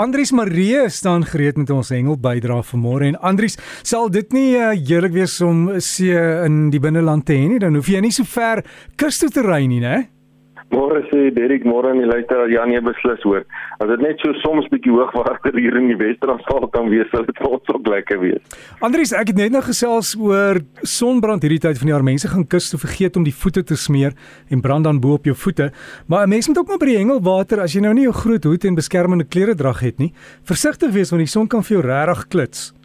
Andries Marie staan gereed met ons hengel bydra vanmôre en Andries, sal dit nie uh, heerlik wees om see in die binneland te hê nie? Dan hoef jy nie so ver kus toe te ry nie, né? Môre sê Derek môre en die luisteraar Janie beslis hoor. As dit net so soms bietjie hoogwater hier in die Wes-Transvaal kan wees, sal dit vir ons ook lekker wees. Andries, ek het net nou gesels oor sonbrand hierdie tyd van die jaar. Mense gaan kus toe vergeet om die voete te smeer en brand dan bo op jou voete. Maar 'n mens moet ook maar by die hengelwater as jy nou nie 'n groot hoed en beskermende klere dra het nie, versigtig wees want die son kan vir jou regtig klits.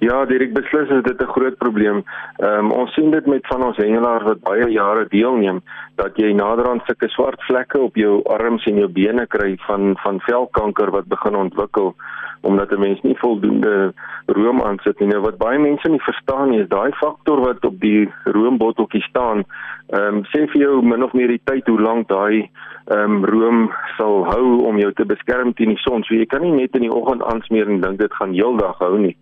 Ja, direk beslis is dit 'n groot probleem. Ehm um, ons sien dit met van ons hengelaars wat baie jare deelneem dat jy naderhand sulke swart vlekke op jou arms en jou bene kry van van velkanker wat begin ontwikkel omdat 'n mens nie voldoende room aansit nie. Nou wat baie mense nie verstaan nie is daai faktor wat op die roombotteltjie staan. Ehm um, sê vir jou min of meer die tyd hoe lank daai ehm um, room sal hou om jou te beskerm teen die son. So jy kan nie net in die oggend aansmeer en dink dit gaan heeldag hou nie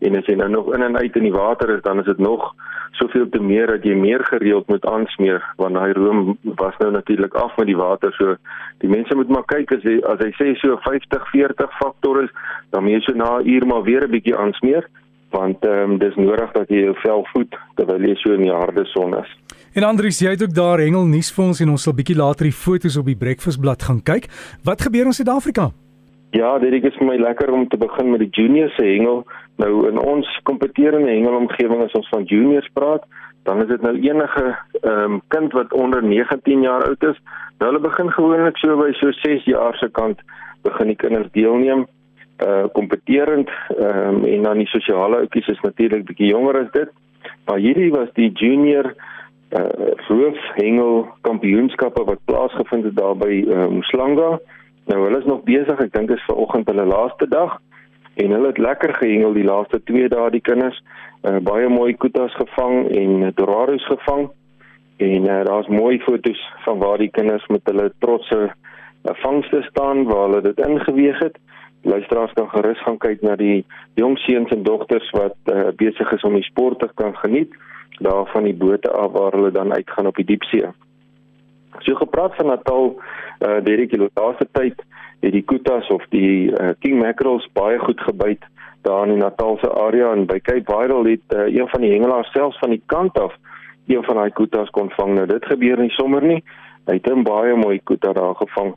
en as jy nou nog in en uit in die water is dan is dit nog soveel te meer dat jy meer gereeld moet aansmeer want daai room was nou natuurlik af met die water so die mense moet maar kyk as hy as hy sê so 50 40 faktor is dan moet jy so na 'n uur maar weer 'n bietjie aansmeer want ehm um, dis nodig dat jy jou vel voed terwyl jy so in die harde son is. En Andries, jy het ook daar hengel nuus vir ons en ons sal bietjie later die foto's op die breakfastblad gaan kyk. Wat gebeur in Suid-Afrika? Ja, dit is vir my lekker om te begin met die junior se hengel. Nou in ons kompeterende hengelomgewing as ons van juniors praat, dan is dit nou enige ehm um, kind wat onder 19 jaar oud is. Nou hulle begin gewoonlik so by so 6 jaar se kant begin die kinders deelneem uh kompeterend ehm um, en dan die sosiale oudjies is natuurlik bietjie jonger as dit. Maar hierdie was die junior uh roofhengel kampioenskappe wat plaasgevind het daar by ehm um, Slanga. Nou hulle is nog besig, ek dink is ver oggend hulle laaste dag. En hulle het lekker gehengel die laaste 2 dae die kinders. Uh, baie mooi kutas gevang en dorados gevang. En uh, daar's mooi fotos van waar die kinders met hulle trotse uh, vangste staan waar hulle dit ingeweeg het. Luisteraars kan gerus gaan kyk na die jong seuns en dogters wat uh, besig is om die sport te kan geniet daar van die bote af waar hulle dan uitgaan op die diepsee. So gepraat van Natal, uh, derde kilometer tyd het die kutas of die uh, king mackerels baie goed gebyt daar in die Natalse area en by Cape Viral het uh, een van die hengelaars selfs van die kant af een van daai kutas kon vang. Nou dit gebeur nie sommer nie. Hy het 'n baie mooi kuta daar gevang.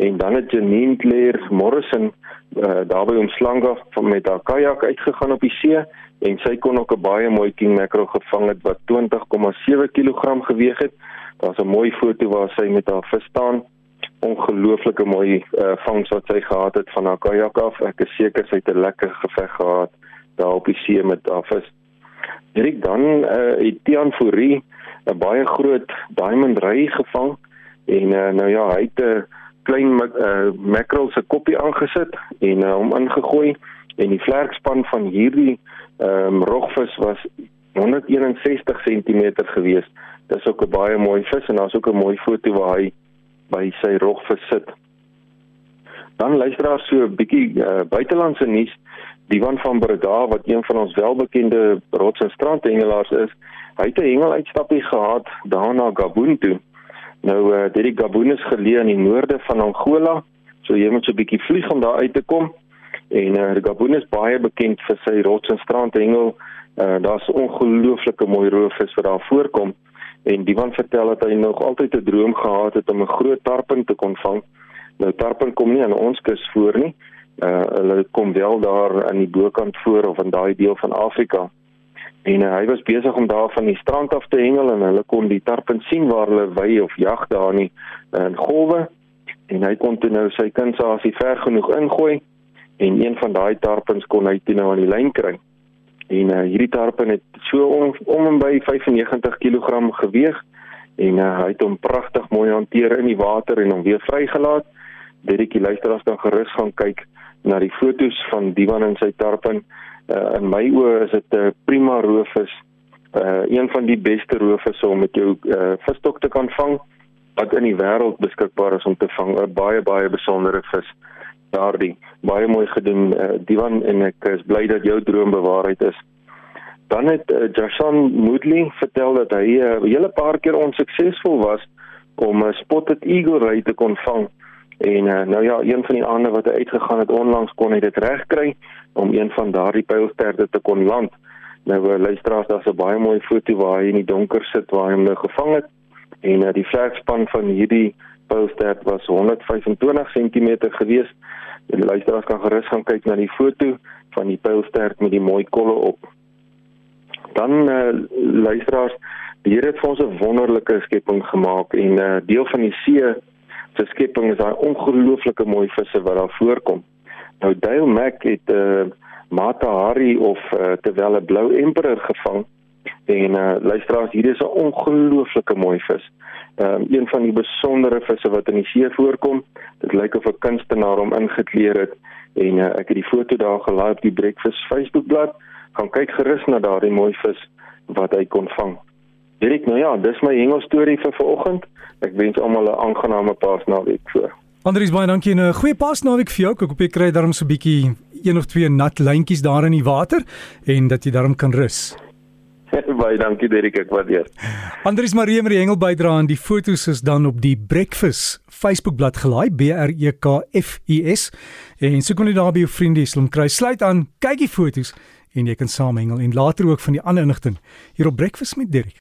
En dan het Janine Claire Morrison uh, daar by Omslanga met haar kajak uitgegaan op die see en sy kon ook 'n baie mooi king mackerel gevang het wat 20,7 kg geweg het. Daar's 'n mooi foto waar sy met haar vis staan ongelooflike mooi uh, vangs wat sy gehad het van haar kajak af. Ek is seker sy het 'n lekker geveg gehad daar op die see met haar vis. Direk dan uh, het Tian Fourie 'n baie groot diamond ry gevang en uh, nou ja, hy het 'n klein uh, mackerel se koppie aangesit en uh, hom ingegooi en die vlerkspan van hierdie um, rogvis was 161 cm gewees. Dis ook 'n baie mooi vis en daar's ook 'n mooi foto waar hy by sy rog versit. Dan luister daar so 'n bietjie uh, buitelandse nuus. Diwan van Breda wat een van ons welbekende rots- en strandhengelaars is, hy het 'n hengeluitstappie gehad daar na Gabon toe. Nou uh, dit Gabon is geleë in die noorde van Angola, so jy moet so 'n bietjie vlieg om daar uit te kom. En uh, Gabon is baie bekend vir sy rots- en strandhengel. Uh, Daar's ongelooflike mooi roofvis wat daar voorkom en Divan vertel dat hy nog altyd 'n droom gehad het om 'n groot tarping te kon vang. Nou tarping kom nie aan ons kus voor nie. Uh hulle kom wel daar aan die bokant voor of in daai deel van Afrika. En uh, hy was besig om daar van die strand af te hengel en hulle kon die tarping sien waar hulle wy of jag daar nie in golwe. En hy kon toe nou sy kindsasie ver genoeg ingooi en een van daai tarpings kon hy toe nou aan die lyn kry. En uh, hierdie tarpen het so om, om en by 95 kg geweg en uh, hy het hom pragtig mooi hanteer in die water en hom weer vrygelaat. Dedetjie luisteraars kan gerus gaan kyk na die fotos van Diwan en sy tarpen. Uh, in my oë is dit 'n uh, prima roofvis. Uh, een van die beste roofvisse om met jou uh, visstok te kan vang wat in die wêreld beskikbaar is om te vang. 'n Baie baie besondere vis daardie baie mooi gedoen uh, Diwan en ek is bly dat jou droom bewaarheid is. Dan het uh, Jashan Moodley vertel dat hy 'n uh, hele paar keer onsuksesvol was om 'n spotted eagle ry te kon vang En uh, nou ja, een van die ander wat uitgegaan het onlangs kon hy dit regkry om een van daardie pylsterte te kon land. Nou uh, luisteraars, daar's 'n baie mooi foto waar hy in die donker sit waar hy hom nou gevang het. En uh, die vlegspan van hierdie pylstert was 125 cm gewees. Die luisteraars kan gerus gaan kyk na die foto van die pylstert met die mooi kolle op. Dan uh, luisteraars, die Here het vir ons 'n wonderlike skepping gemaak en 'n uh, deel van die see se skepping is daai ongelooflike mooi visse wat daar voorkom. Nou Dale Mac het 'n uh, Mata Hari of uh, terwyl 'n blou emperor gevang en uh, luisteraars hier is 'n ongelooflike mooi vis. Ehm um, een van die besondere visse wat in die see voorkom. Dit lyk of 'n kunstenaar hom ingekleer het en uh, ek het die foto daar gelaai op die Breakfast Facebookblad. Gaan kyk gerus na daardie mooi vis wat hy kon vang. Dirk, nou ja, dis my hengel storie vir vanoggend. Ek wens almal 'n aangename Paasnaweek voor. Andries baie dankie en 'n goeie Paasnaweek vir jou. Ek hoop jy kry darm so 'n bietjie een of twee nat lyntjies daar in die water en dat jy darm kan rus. baie dankie Derek, ek waardeer. Andries Marie met die hengel bydra aan die fotos is dan op die Breakfast Facebookblad gelaai B R E K F U S en soek hulle daar by jou vriende, jy sal hom kry. Sluit aan, kyk die fotos en jy kan saam hengel en later ook van die ander inligting hier op Breakfast met Derek.